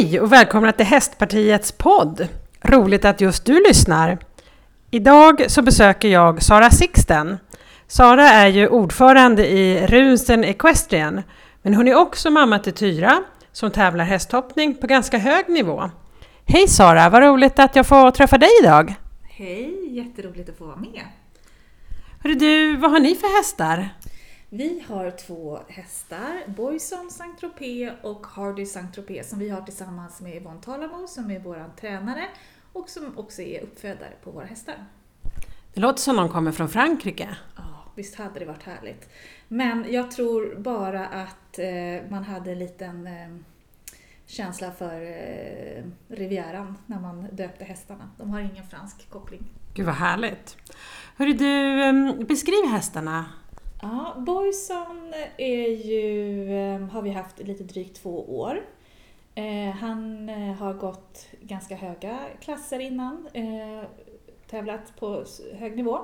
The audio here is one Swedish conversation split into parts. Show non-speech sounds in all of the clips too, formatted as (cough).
Hej och välkomna till Hästpartiets podd! Roligt att just du lyssnar. Idag så besöker jag Sara Sixten. Sara är ju ordförande i Runsten Equestrian, men hon är också mamma till Tyra som tävlar hästhoppning på ganska hög nivå. Hej Sara, vad roligt att jag får träffa dig idag! Hej, jätteroligt att få vara med! Hörru du, vad har ni för hästar? Vi har två hästar, Boyson Saint Tropez och Hardy Saint Tropez som vi har tillsammans med Yvonne Talamo som är vår tränare och som också är uppfödare på våra hästar. Det låter som de kommer från Frankrike. Ja, visst hade det varit härligt. Men jag tror bara att eh, man hade en liten eh, känsla för eh, Rivieran när man döpte hästarna. De har ingen fransk koppling. Gud vad härligt! Hörru du, beskriv hästarna. Ja, Boyson är ju, eh, har vi haft lite drygt två år. Eh, han eh, har gått ganska höga klasser innan, tävlat på hög nivå.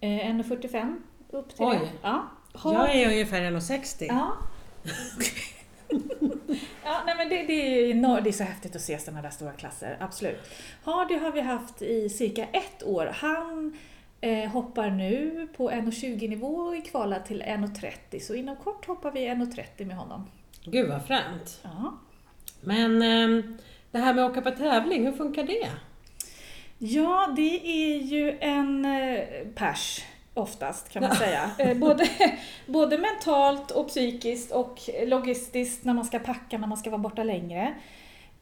1,45 upp till Oj! det. Ja. Jag är ungefär 1,60. Ja. (laughs) ja, nej men det, det, är, det är så häftigt att se sådana där stora klasser, absolut. Hardy har vi haft i cirka ett år. Han Eh, hoppar nu på 1,20 nivå och är kvalad till 1,30 så inom kort hoppar vi 1,30 med honom. Gud vad fränt! Ja. Men eh, det här med att åka på tävling, hur funkar det? Ja, det är ju en eh, pers oftast kan man säga. (laughs) Eh, både, både mentalt och psykiskt och logistiskt när man ska packa, när man ska vara borta längre.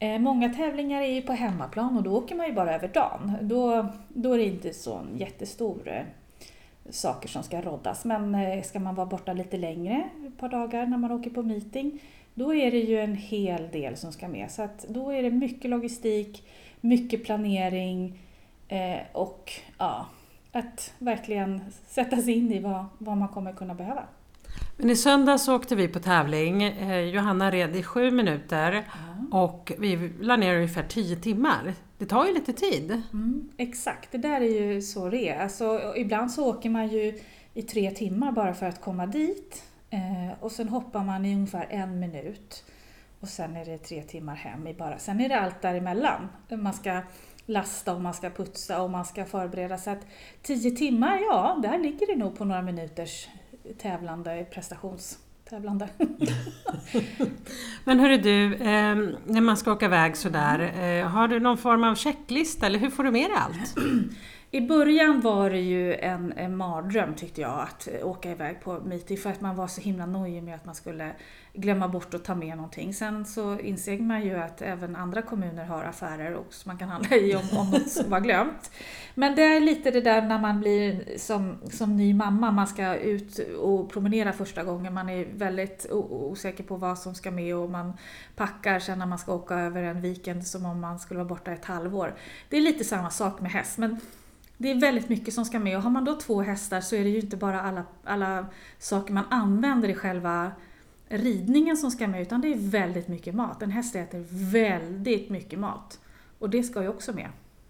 Eh, många tävlingar är ju på hemmaplan och då åker man ju bara över dagen. Då, då är det inte så jättestor eh, saker som ska roddas. Men eh, ska man vara borta lite längre, ett par dagar när man åker på meeting, då är det ju en hel del som ska med. Så att då är det mycket logistik, mycket planering och ja, att verkligen sätta sig in i vad, vad man kommer kunna behöva. Men i söndags åkte vi på tävling. Eh, Johanna red i sju minuter och vi la ner ungefär tio timmar. Det tar ju lite tid. Mm, exakt, det där är ju så det är. Alltså, ibland så åker man ju i tre timmar bara för att komma dit eh, och sen hoppar man i ungefär en minut och sen är det tre timmar hem i bara. Sen är det allt däremellan. Man ska lasta och man ska putsa och man ska förbereda. Så att tio timmar, ja, där ligger det nog på några minuters tävlande, prestationstävlande. (laughs) Men hörru du, eh, när man ska åka iväg sådär, eh, har du någon form av checklista eller hur får du med dig allt? (clears throat) I början var det ju en, en mardröm tyckte jag att åka iväg på meeting för att man var så himla nojig med att man skulle glömma bort att ta med någonting. Sen så insåg man ju att även andra kommuner har affärer och man kan handla i om, om något var glömt. Men det är lite det där när man blir som, som ny mamma, man ska ut och promenera första gången, man är väldigt osäker på vad som ska med och man packar sen när man ska åka över en weekend som om man skulle vara borta ett halvår. Det är lite samma sak med häst. Men det är väldigt mycket som ska med och har man då två hästar så är det ju inte bara alla, alla saker man använder i själva ridningen som ska med utan det är väldigt mycket mat. En häst äter väldigt mycket mat och det ska ju också med.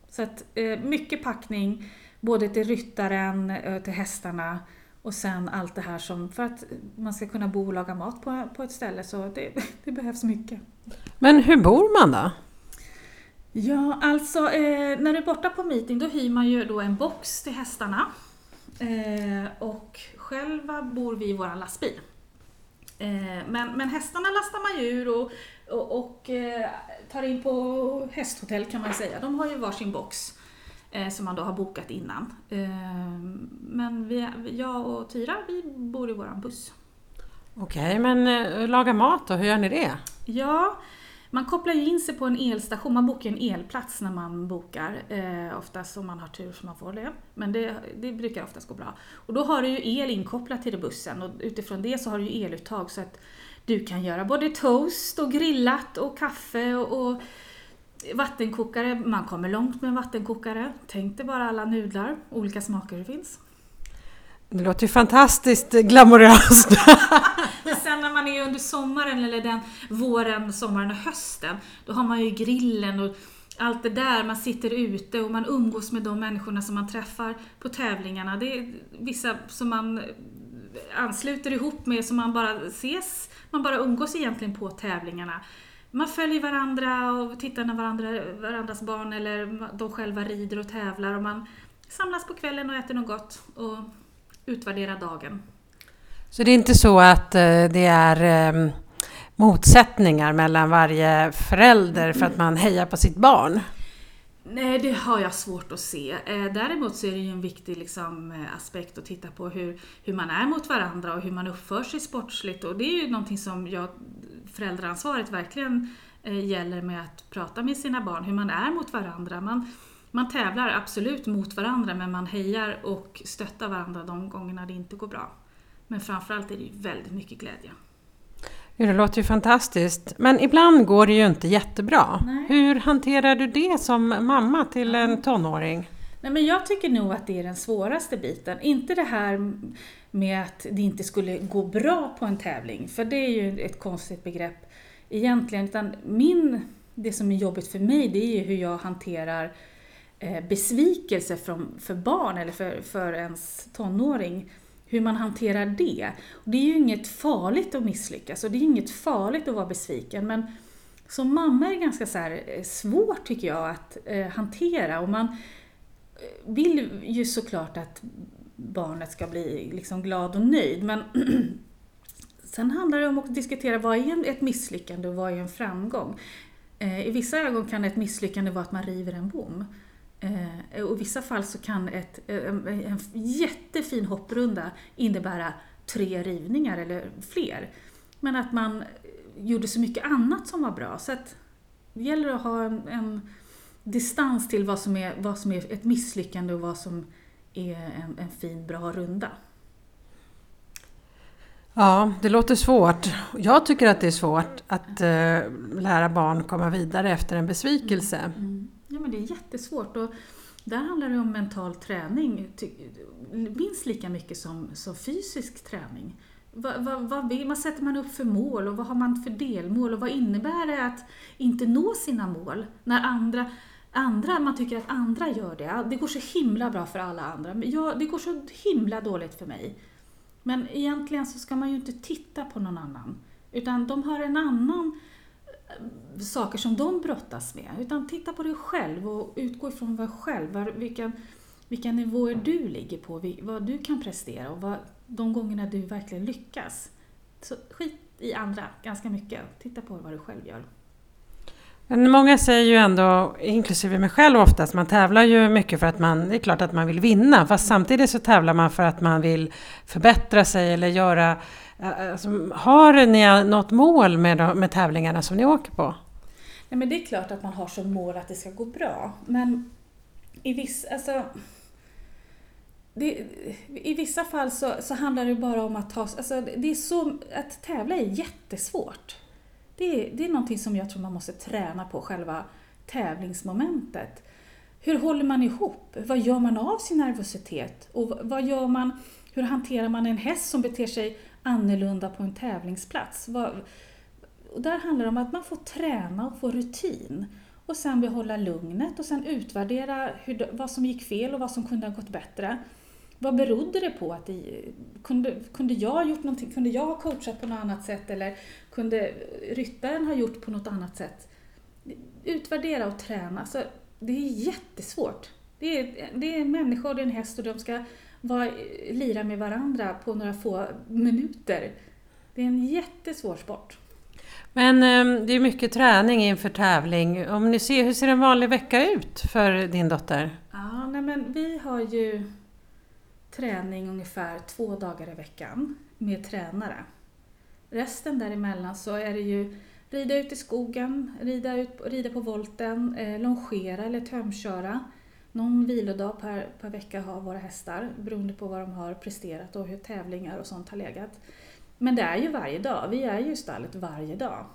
Så att eh, mycket packning både till ryttaren, eh, till hästarna och sen allt det här som, för att man ska kunna bo och laga mat på, på ett ställe så det, (laughs) det behövs mycket. Men hur bor man då? Ja, alltså eh, när du är borta på meeting då hyr man ju då en box till hästarna. Eh, och själva bor vi i vår lastbil. Eh, men, men hästarna lastar man ju ur och, och, och eh, tar in på hästhotell kan man säga. De har ju varsin box eh, som man då har bokat innan. Eh, men vi, jag och Tyra, vi bor i vår buss. Okej, okay, men laga mat då, hur gör ni det? Ja, man kopplar ju in sig på en elstation, man bokar en elplats när man bokar. Eh, oftast om man har tur så man får det. Men det, det brukar oftast gå bra. Och då har du ju el inkopplat till bussen och utifrån det så har du ju eluttag så att du kan göra både toast och grillat och kaffe och, och vattenkokare. Man kommer långt med en vattenkokare. Tänk dig bara alla nudlar, olika smaker det finns. Det låter ju fantastiskt glamoröst. (laughs) Men sen när man är under sommaren, eller den våren, sommaren och hösten, då har man ju grillen och allt det där, man sitter ute och man umgås med de människorna som man träffar på tävlingarna. Det är vissa som man ansluter ihop med, som man bara ses, man bara umgås egentligen på tävlingarna. man följer varandra och tittar när varandra, varandras barn eller de själva rider och tävlar och man samlas på kvällen och äter något gott och utvärderar dagen. Så det är inte så att eh, det är eh, motsättningar mellan varje förälder för att man hejar på sitt barn? Nej, det har jag svårt att se. Eh, däremot så är det ju en viktig liksom, eh, aspekt att titta på hur, hur man är mot varandra och hur man uppför sig sportsligt. Och det är ju någonting som jag, föräldraansvaret verkligen gäller med att prata med sina barn, hur man är mot varandra. Man, man tävlar absolut mot varandra men man hejar och stöttar varandra de gångerna det inte går bra. Men framförallt är det ju väldigt mycket glädje. Ja, det låter ju fantastiskt. Men ibland går det ju inte jättebra. Nej. Hur hanterar du det som mamma till en tonåring? Nej, men jag tycker nog att det är den svåraste biten. Inte det här med att det inte skulle gå bra på en tävling, för det är ju ett konstigt begrepp egentligen. Utan min, det som är jobbigt för mig, det är ju hur jag hanterar Eh, besvikelse från, för barn eller för, för ens tonåring hur man hanterar det. Och det är ju inget farligt att misslyckas och det är inget farligt att vara besviken men som mamma är det ganska så här eh, svårt tycker jag att eh, hantera och man eh, vill ju såklart att barnet ska bli liksom glad och nöjd men (clears throat) sen handlar det om att diskutera vad är ett misslyckande och vad är en framgång. Eh, I vissa ögon kan ett misslyckande vara att man river en bom. Eh, och I vissa fall så kan ett, eh, en, en jättefin hopprunda innebära tre rivningar eller fler. Men att man gjorde så mycket annat som var bra. Så att det gäller att ha en, en distans till vad som, är, vad som är ett misslyckande och vad som är en, en fin, bra runda. Ja, det låter svårt. Jag tycker att det är svårt att uh, lära barn komma vidare efter en besvikelse. Mm. Ja, men det är jättesvårt. Och där handlar det om mental träning minst lika mycket som, som fysisk träning. Vad, vad, vad, vill, vad sätter man upp för mål och vad har man för delmål och vad innebär det att inte nå sina mål när andra, andra man tycker att andra gör det. Det går så himla bra för alla andra, men jag, det går så himla dåligt för mig. Men egentligen så ska man ju inte titta på någon annan, utan de har en annan saker som de brottas med. Utan titta på dig själv och utgå ifrån dig själv. Vilka, vilka nivåer du ligger på, vad du kan prestera och vad, de gångerna du verkligen lyckas. Så skit i andra ganska mycket. Titta på vad du själv gör. Men många säger ju ändå, inklusive mig själv oftast, man tävlar ju mycket för att man, det är klart att man vill vinna, fast samtidigt så tävlar man för att man vill förbättra sig eller göra eh, Alltså, har ni något mål med, med tävlingarna som ni åker på? Nej, men det är klart att man har som mål att det ska gå bra, men i, viss, alltså, det, i vissa fall så, så, handlar det bara om att ta... Alltså, det är så, att tävla är jättesvårt. Det är, det är någonting som jag tror man måste träna på, själva tävlingsmomentet. Hur håller man ihop? Vad gör man av sin nervositet? Och vad gör man, hur hanterar man en häst som beter sig annorlunda på en tävlingsplats. Och där handlar det om att man får träna och få rutin och sen behålla lugnet och sen utvärdera hur, vad som gick fel och vad som kunde ha gått bättre. Vad berodde det på? att det, kunde, kunde jag gjort någonting? Kunde jag ha coachat på något annat sätt eller kunde ryttaren ha gjort på något annat sätt? Utvärdera och träna. Så det är jättesvårt. Det är, det är och det är en häst och de ska var, lira med varandra på några få minuter. Det är en jättesvår sport. Men eh, det är mycket träning inför tävling. Om ni ser, hur ser en vanlig vecka ut för din dotter? Ja, nej men vi har ju träning ungefär två dagar i veckan med tränare. Resten däremellan så är det ju rida ut i skogen, rida, ut, rida på volten, eh, longera eller tömköra någon vilodag per, per vecka har våra hästar beroende på vad de har presterat och hur tävlingar och sånt har legat. Men det är ju varje dag, vi är ju i stallet varje dag.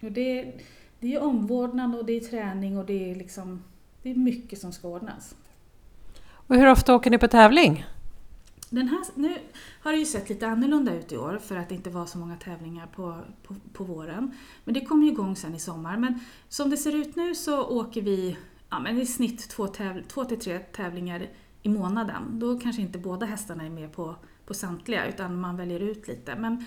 Och det, det är omvårdnad och det är träning och det är, liksom, det är mycket som ska ordnas. Och hur ofta åker ni på tävling? Den här, nu har det ju sett lite annorlunda ut i år för att det inte var så många tävlingar på, på, på våren. Men det kommer ju igång sen i sommar. Men som det ser ut nu så åker vi ja, men i snitt två, täv två till tre tävlingar i månaden. Då kanske inte båda hästarna är med på, på samtliga utan man väljer ut lite. Men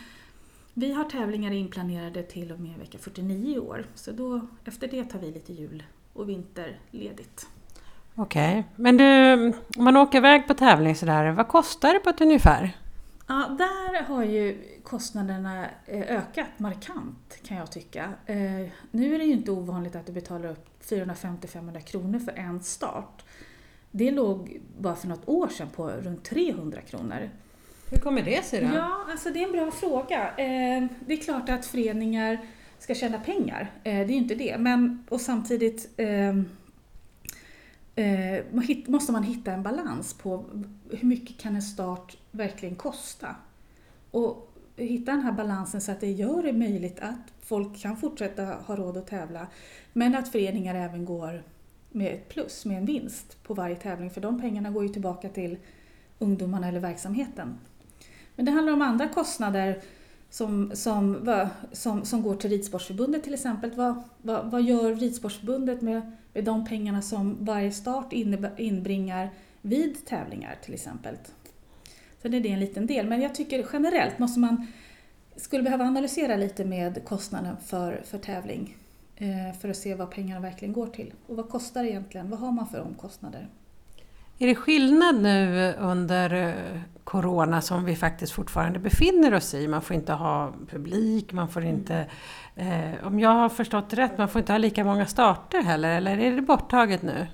Vi har tävlingar inplanerade till och med vecka 49 i år. Så då, efter det tar vi lite jul och vinterledigt. Okej, okay. men du, om man åker iväg på tävling sådär, vad kostar det på ett ungefär? Ja, där har ju kostnaderna eh, ökat markant kan jag tycka. Eh, nu är det ju inte ovanligt att du betalar upp 450-500 kronor för en start. Det låg bara för något år sedan på runt 300 kronor. Hur kommer det sig då? Ja, alltså det är en bra fråga. Eh, det är klart att föreningar ska tjäna pengar, det är ju inte det. Men, och samtidigt Eh, måste man hitta en balans på hur mycket kan en start verkligen kosta? Och hitta den här balansen så att det gör det möjligt att folk kan fortsätta ha råd att tävla men att föreningar även går med ett plus, med en vinst på varje tävling för de pengarna går ju tillbaka till ungdomarna eller verksamheten. Men det handlar om andra kostnader som, som, som, som går till Ridsportförbundet till exempel. Vad, vad, vad gör Ridsportförbundet med, med de pengarna som varje start inbringar vid tävlingar till exempel? Sen är det en liten del, men jag tycker generellt måste man skulle behöva analysera lite med kostnaden för, för tävling eh, för att se vad pengarna verkligen går till. Och vad kostar det egentligen? Vad har man för omkostnader? Är det skillnad nu under eh, Corona som vi faktiskt fortfarande befinner oss i? Man får inte ha publik, man får inte... Eh, om jag har förstått rätt, man får inte ha lika många starter heller, eller är det borttaget nu?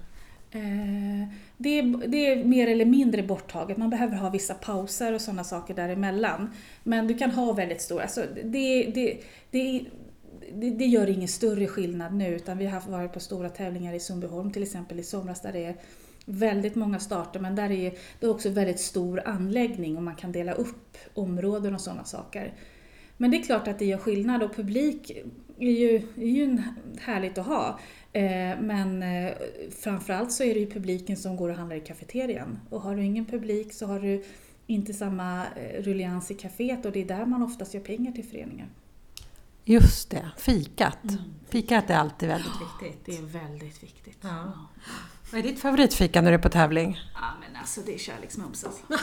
Eh, det är, det är, mer eller mindre borttaget. Man behöver ha vissa pauser och sådana saker däremellan. Men du kan ha väldigt stora... Alltså det, det, det, det, gör ingen större skillnad nu utan vi har varit på stora tävlingar i Sundbyholm till exempel i somras där det är väldigt många starter men där är det också väldigt stor anläggning och man kan dela upp områden och sådana saker. Men det är klart att det gör skillnad och publik är ju, är ju härligt att ha. Eh, men eh, framförallt så är det ju publiken som går och handlar i kafeterian. Och har du ingen publik så har du inte samma eh, rullians i kaféet och det är där man oftast gör pengar till föreningen. Just det, fikat. Mm. Fikat är alltid väldigt viktigt. Det är väldigt viktigt. Ja. Ja. Vad är ditt favoritfika när du är på tävling? Ja men alltså det är kärleksmums alltså. (laughs)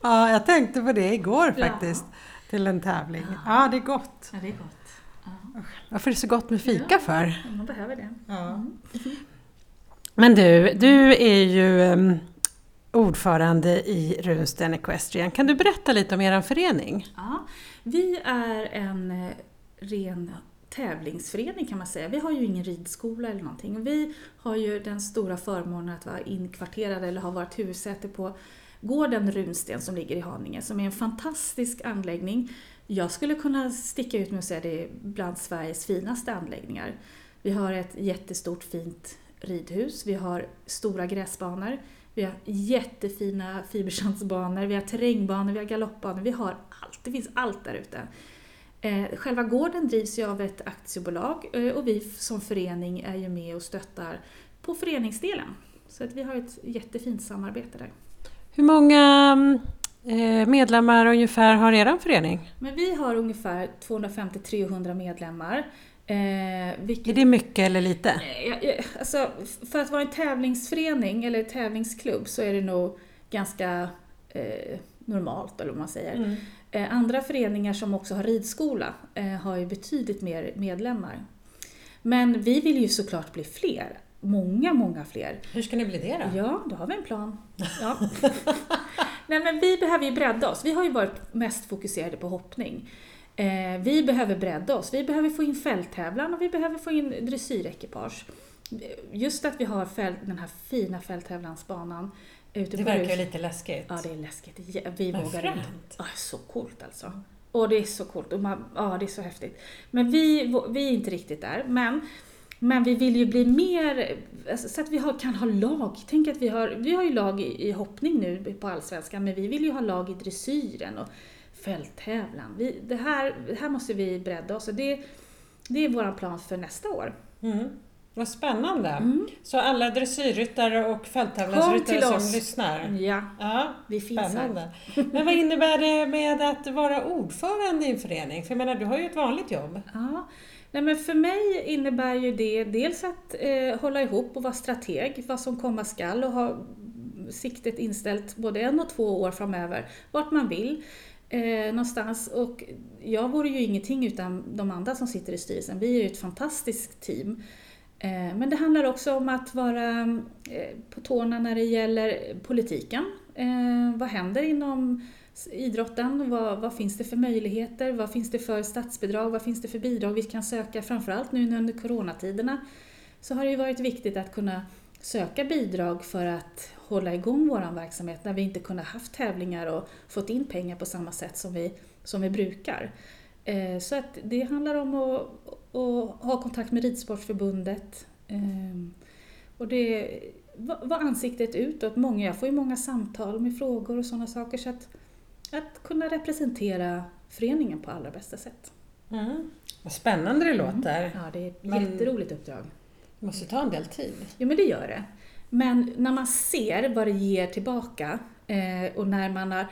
ja, jag tänkte på det igår faktiskt. Ja. Till en tävling. Ja, det är gott. Ja, det är gott. Varför är det så gott med fika ja, för? Man behöver det. Ja. Mm. Men du, du är ju um, ordförande i Runsten Equestrian. Kan du berätta lite om er förening? Ja, vi är en eh, ren tävlingsförening kan man säga. Vi har ju ingen ridskola eller någonting. Vi har ju den stora förmånen att vara inkvarterade eller ha varit huvudsäte på gården Runsten som ligger i Haninge som är en fantastisk anläggning jag skulle kunna sticka ut med att säga att det är bland Sveriges finaste anläggningar. Vi har ett jättestort fint ridhus, vi har stora gräsbanor, vi har jättefina fibersandsbanor, vi har terrängbanor, vi har galoppbanor, vi har allt. Det finns allt där ute. Eh, själva gården drivs ju av ett aktiebolag eh, och vi som förening är ju med och stöttar på föreningsdelen. Så att vi har ett jättefint samarbete där. Hur många mm, Eh, medlemmar ungefär har er förening? Men vi har ungefär 250-300 medlemmar. Eh, vilket, är det mycket eller lite? Eh, alltså, för att vara en tävlingsförening eller tävlingsklubb så är det nog ganska eh, normalt, eller vad man säger. Eh, andra föreningar som också har ridskola eh, har ju betydligt mer medlemmar. Men vi vill ju såklart bli fler. Många, många fler. Hur ska ni bli det då? Ja, då har vi en plan. Ja. (laughs) Nej, men vi behöver ju bredda oss. Vi har ju varit mest fokuserade på hoppning. Eh, vi behöver bredda oss. Vi behöver få in fälttävlan och vi behöver få in dressyrekipage. Just att vi har fält, den här fina fälttävlansbanan ute Det verkar ju lite läskigt. Ja, det är läskigt. Vi men vågar inte. Ja, så coolt alltså. Och det är så coolt. Och man, ja, det är så häftigt. Men vi, vi är inte riktigt där. Men men vi vill ju bli mer, alltså, så att vi har, kan ha lag. Tänk att vi har, vi har ju lag i, i hoppning nu på Allsvenskan, men vi vill ju ha lag i dressyren och fälttävlan. Vi, det, här, det här måste vi bredda oss och det, det är vår plan för nästa år. Mm. Vad spännande! Mm. Så alla dressyrryttare och fälttävlansryttare som oss. lyssnar? Ja, ja vi finns spännande. här. (laughs) Men vad innebär det med att vara ordförande i en förening? För jag menar, du har ju ett vanligt jobb. Ja. Nej, men för mig innebär ju det dels att eh, hålla ihop och vara strateg, vad som komma skall och ha siktet inställt både en och två år framöver, vart man vill. eh, någonstans. Och jag vore ju ingenting utan de andra som sitter i styrelsen. Vi är ju ett fantastiskt team. Eh, men det handlar också om att vara eh, på tårna när det gäller politiken. Eh, vad händer inom idrotten? Vad, vad, finns det för möjligheter? Vad finns det för statsbidrag? Vad finns det för bidrag vi kan söka? Framförallt nu under coronatiderna så har det ju varit viktigt att kunna söka bidrag för att hålla igång vår verksamhet när vi inte kunnat haft tävlingar och fått in pengar på samma sätt som vi, som vi brukar. Så att det handlar om att, att ha kontakt med Ridsportförbundet ehm, och det var ansiktet utåt. Många, jag får ju många samtal med frågor och sådana saker. Så att, att kunna representera föreningen på allra bästa sätt. Mm. Vad spännande det låter. Mm. Ja, det är ett men jätteroligt uppdrag. Det måste ta en del tid. Jo, men det gör det. Men när man ser vad det ger tillbaka eh, och när man har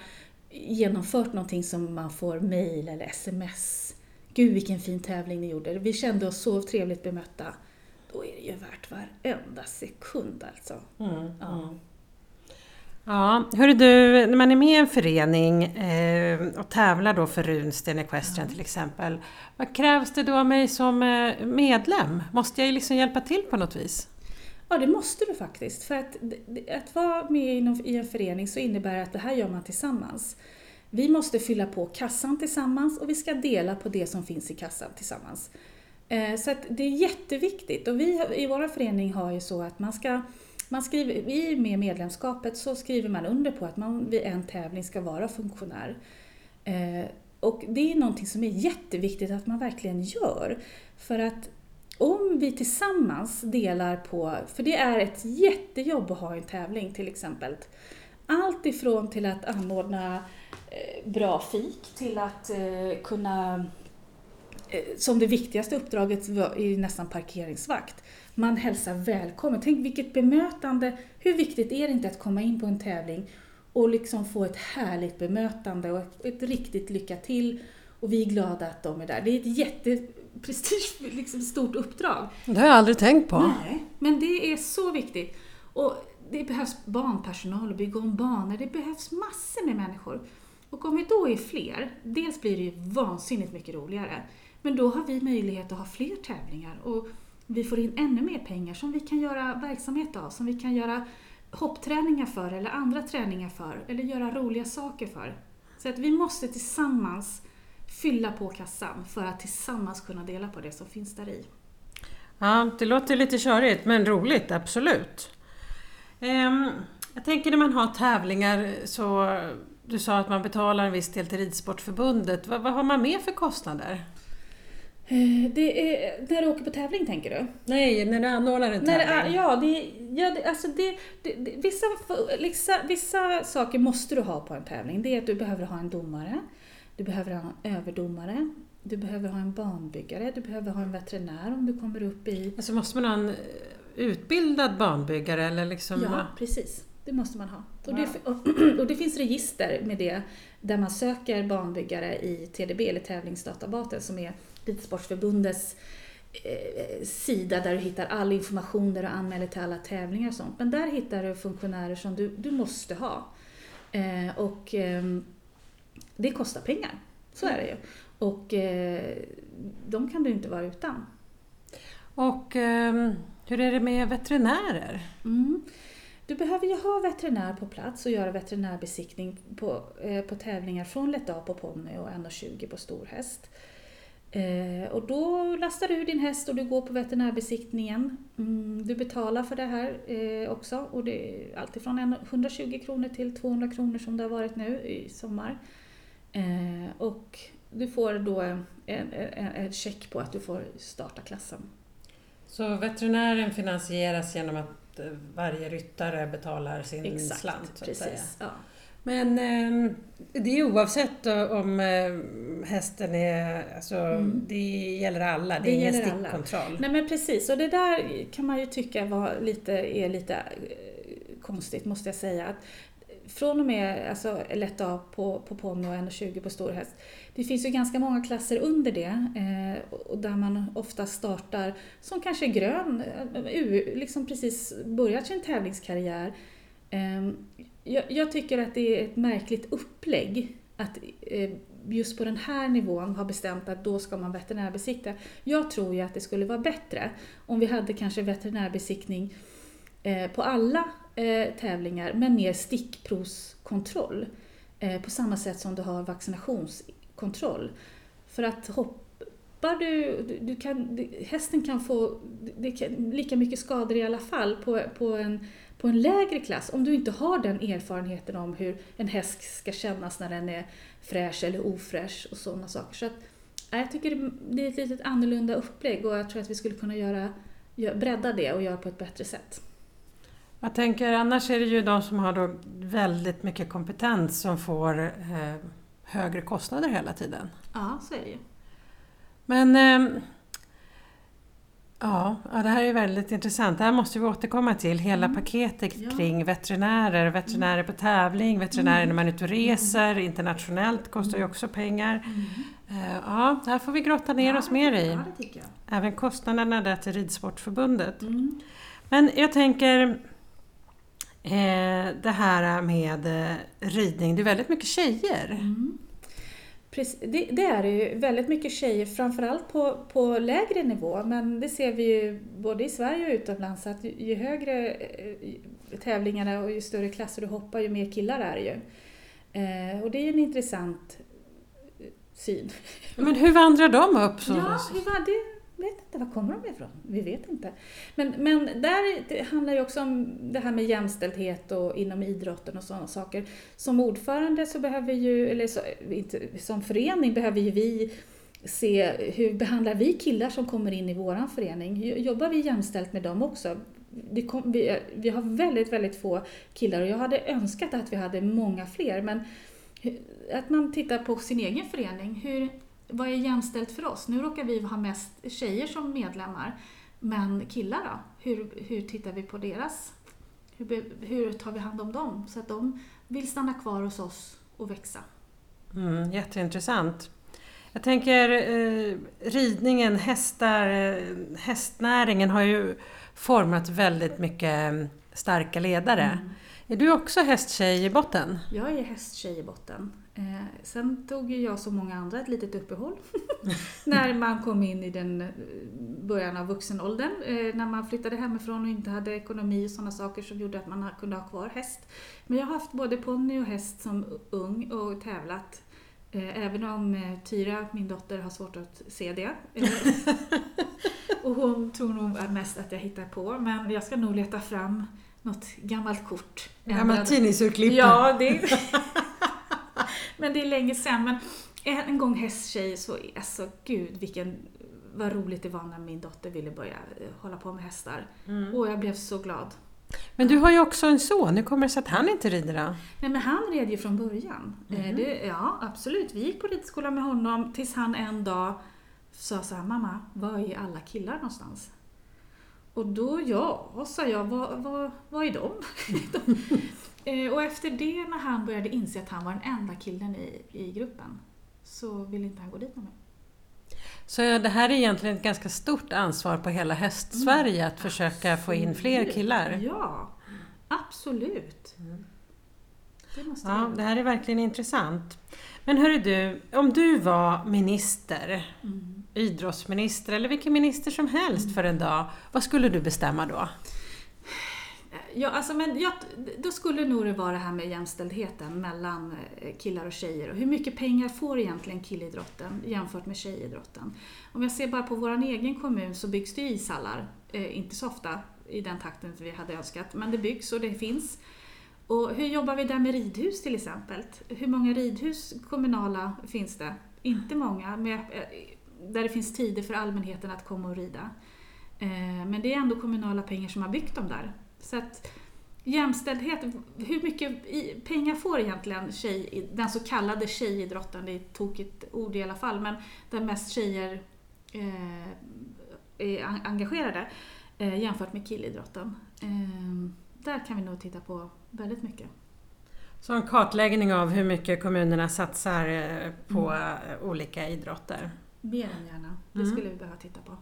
genomfört någonting som man får mail eller sms. Gud vilken fin tävling ni gjorde. Vi kände oss så trevligt bemötta. Då är det ju värt varenda sekund alltså. Mm, ja. Mm. Ja, hörru du, när man är med i en förening eh, och tävlar då för Runsten Equestrian ja. till exempel. Vad krävs det då av mig som eh, medlem? Måste jag liksom hjälpa till på något vis? Ja, det måste du faktiskt. För att, att vara med i en förening så innebär att det här gör man tillsammans. Vi måste fylla på kassan tillsammans och vi ska dela på det som finns i kassan tillsammans. Eh, så att det är jätteviktigt och vi i vår förening har ju så att man ska man skriver, I med medlemskapet så skriver man under på att man vid en tävling ska vara funktionär. Eh, och det är någonting som är jätteviktigt att man verkligen gör. För att om vi tillsammans delar på, för det är ett jättejobb att ha en tävling till exempel. Allt ifrån till att anordna eh, bra fik till att eh, kunna eh, som det viktigaste uppdraget är nästan parkeringsvakt. Man hälsar välkommen. Tänk vilket bemötande. Hur viktigt är det inte att komma in på en tävling och liksom få ett härligt bemötande och ett, ett riktigt lycka till. Och vi är glada att de är där. Det är ett jätteprestige, (laughs) liksom stort uppdrag. Det har jag aldrig tänkt på. Nej, men det är så viktigt. Och det behövs barnpersonal och bygga om banor. Det behövs massor med människor. Och om vi då är fler, dels blir det ju vansinnigt mycket roligare, men då har vi möjlighet att ha fler tävlingar. Och vi får in ännu mer pengar som vi kan göra verksamhet av, som vi kan göra hoppträningar för eller andra träningar för eller göra roliga saker för. Så att vi måste tillsammans fylla på kassan för att tillsammans kunna dela på det som finns där i. Ja, det låter lite körigt men roligt, absolut. Ehm, jag tänker när man har tävlingar så du sa att man betalar en viss del till Ridsportförbundet. Vad, vad har man med för kostnader? Eh, det är, när du åker på tävling tänker du? Nej, när du anordnar en tävling. När, ja, det, ja det, alltså det, det, vissa, vissa, vissa saker måste du ha på en tävling. Det är att du behöver ha en domare, du behöver ha en överdomare, du behöver ha en banbyggare, du behöver ha en veterinär om du kommer upp i... Alltså måste man ha en utbildad banbyggare eller liksom... Ja, precis. Det måste man ha. Och, det, och, (clears throat) och det finns register med det där man söker banbyggare i TDB, eller tävlingsdatabasen, som är Ridsportförbundets eh, sida där du hittar all information där du anmäler till alla tävlingar och sånt. Men där hittar du funktionärer som du, du måste ha. Eh, och eh, det kostar pengar, så är det ju. Och eh, de kan du inte vara utan. Och ehm, hur är det med veterinärer? Mm. Du behöver ju ha veterinär på plats och göra veterinärbesiktning på, eh, på tävlingar från lätt på ponny och 1,20 på stor häst. Eh, och då lastar du din häst och du går på veterinärbesiktningen. Mm, du betalar för det här eh, också och det är alltifrån 120 kronor till 200 kronor som det har varit nu i sommar. Eh, och du får då en, en, en check på att du får starta klassen. Så veterinären finansieras genom att varje ryttare betalar sin Exakt, slant? Så precis. Säga. Ja. Men eh, det är oavsett om eh, hästen är, alltså mm. det gäller alla, det, det är ingen stickkontroll. Alla. Nej men precis, och det där kan man ju tycka var lite, är lite eh, konstigt måste jag säga. Att från och med alltså, lätt A på, på Pommy och 1,20 på stor häst. Det finns ju ganska många klasser under det eh, där man ofta startar som kanske grön, eh, liksom precis börjat sin tävlingskarriär. Eh, jag, jag, tycker att det är ett märkligt upplägg att eh, just på den här nivån har bestämt att då ska man veterinärbesikta. Jag tror ju att det skulle vara bättre om vi hade kanske veterinärbesiktning eh, Eh, på alla eh, tävlingar men mer stickprovskontroll. Eh, på samma sätt som du har vaccinationskontroll. För att hoppar du, du kan, hästen kan få det kan, lika mycket skador i alla fall på, på, en, på en lägre klass om du inte har den erfarenheten om hur en häst ska kännas när den är fräsch eller ofräsch och sådana saker. Så att, jag tycker det är ett lite annorlunda upplägg och jag tror att vi skulle kunna göra, bredda det och göra på ett bättre sätt. Jag tänker annars är det ju de som har då väldigt mycket kompetens som får eh, högre kostnader hela tiden. Ja, så är det ju. Men eh, ja, det här är väldigt intressant. Det här måste vi återkomma till. Hela mm. paketet ja. kring veterinärer, veterinärer på tävling, veterinärer mm. när man är ute och reser, mm. internationellt kostar ju också pengar. Mm. Eh, ja, det här får vi grotta ner ja, oss mer i. Ja, Även kostnaderna där till Ridsportförbundet. Mm. Men jag tänker Eh, det här med eh, ridning, det är väldigt mycket tjejer. Mm. Precis, det, det, är det ju väldigt mycket tjejer, framförallt på, på lägre nivå. Men det ser vi ju både i Sverige och utomlands att ju, ju högre eh, tävlingarna och ju större klasser du hoppar, ju mer killar är det ju. Eh, och det är ju en intressant eh, syn. Men hur vandrar de upp? Så? Ja, hur var det? Vet inte, var kommer de ifrån? Vi vet inte. Men, men där det handlar ju också om det här med jämställdhet och inom idrotten och sådana saker. Som ordförande så behöver ju, eller så, inte, som förening behöver ju vi se hur behandlar vi killar som kommer in i våran förening? Jobbar vi jämställt med dem också? Vi, kom, vi, vi har väldigt, väldigt få killar och jag hade önskat att vi hade många fler men att man tittar på sin egen förening. Hur, vad är jämställt för oss? Nu råkar vi ha mest tjejer som medlemmar. Men killar då? Hur, hur tittar vi på deras... Hur, hur tar vi hand om dem så att de vill stanna kvar hos oss och växa? Mm, jätteintressant. Jag tänker eh, ridningen, hästar, eh, hästnäringen har ju format väldigt mycket eh, starka ledare. Mm. Är du också hästtjej i botten? Jag är hästtjej i botten. Eh, sen tog ju jag som många andra ett litet uppehåll (laughs) när man kom in i den eh, början av vuxenåldern. Eh, när man flyttade hemifrån och inte hade ekonomi och sådana saker som gjorde att man kunde ha kvar häst. Men jag har haft både ponny och häst som ung och tävlat. Eh, även om eh, Tyra, min dotter, har svårt att se det. (laughs) och hon tror nog mest att jag hittar på. Men jag ska nog leta fram något gammalt kort. Gammalt tidningsurklipp. Ja, det (laughs) men det är länge sedan. Men en gång hästtjej så, alltså gud vilken, vad roligt det var när min dotter ville börja eh, hålla på med hästar. Mm. Och jag blev så glad. Men du har ju också en son, hur kommer det sig att han inte rider då? Nej men han red ju från början. Mm. Det, ja absolut, vi gick på ridskola med honom tills han en dag sa så här, mamma, var är alla killar någonstans? Och då, ja, sa jag, vad, vad, vad är de? (laughs) Eh, och efter det, när han började inse att han var den enda killen i, i gruppen, så ville inte han gå dit med mig. Så det här är egentligen ett ganska stort ansvar på hela Hästsverige mm. att försöka absolut. få in fler killar? Ja, absolut. Mm. Det, ja, det här är verkligen intressant. Men hörru du, om du var minister, mm idrottsminister eller vilken minister som helst för en dag, vad skulle du bestämma då? Ja, alltså, men jag, då skulle nog det vara det här med jämställdheten mellan eh, killar och tjejer. Och hur mycket pengar får egentligen killidrotten jämfört med tjejidrotten? Om jag ser bara på vår egen kommun så byggs det ishallar. Eh, inte så ofta i den takten vi hade önskat, men det byggs och det finns. Och hur jobbar vi där med ridhus till exempel? Hur många ridhus kommunala finns det? Inte många, med, eh, där det finns tider för allmänheten att komma och rida. Eh, men det är ändå kommunala pengar som har byggt dem där. Så att jämställdhet, hur mycket pengar får egentligen tjej, den så kallade tjejidrotten, det är ett tokigt ord i alla fall, men där mest tjejer eh, är engagerade eh, jämfört med killidrotten. Eh, där kan vi nog titta på väldigt mycket. Så en kartläggning av hur mycket kommunerna satsar på mm. olika idrotter? Mer än gärna. Det mm. skulle vi behöva titta på.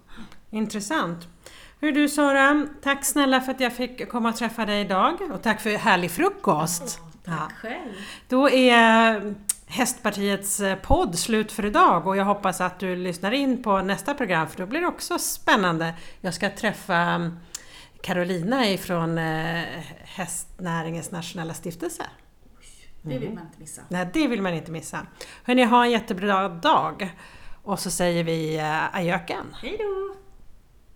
Intressant. Hur du Sara, tack snälla för att jag fick komma och träffa dig idag och tack för härlig frukost. tack ja. själv. Då är Hästpartiets eh, podd slut för idag och jag hoppas att du lyssnar in på nästa program för då blir det också spännande. Jag ska träffa mm, Carolina ifrån eh, Hästnäringens nationella stiftelse. Det vill man inte missa. Nej, det vill man inte missa. Hörni, ha en jättebra dag! Och så säger vi eh, ajöken! Hej då!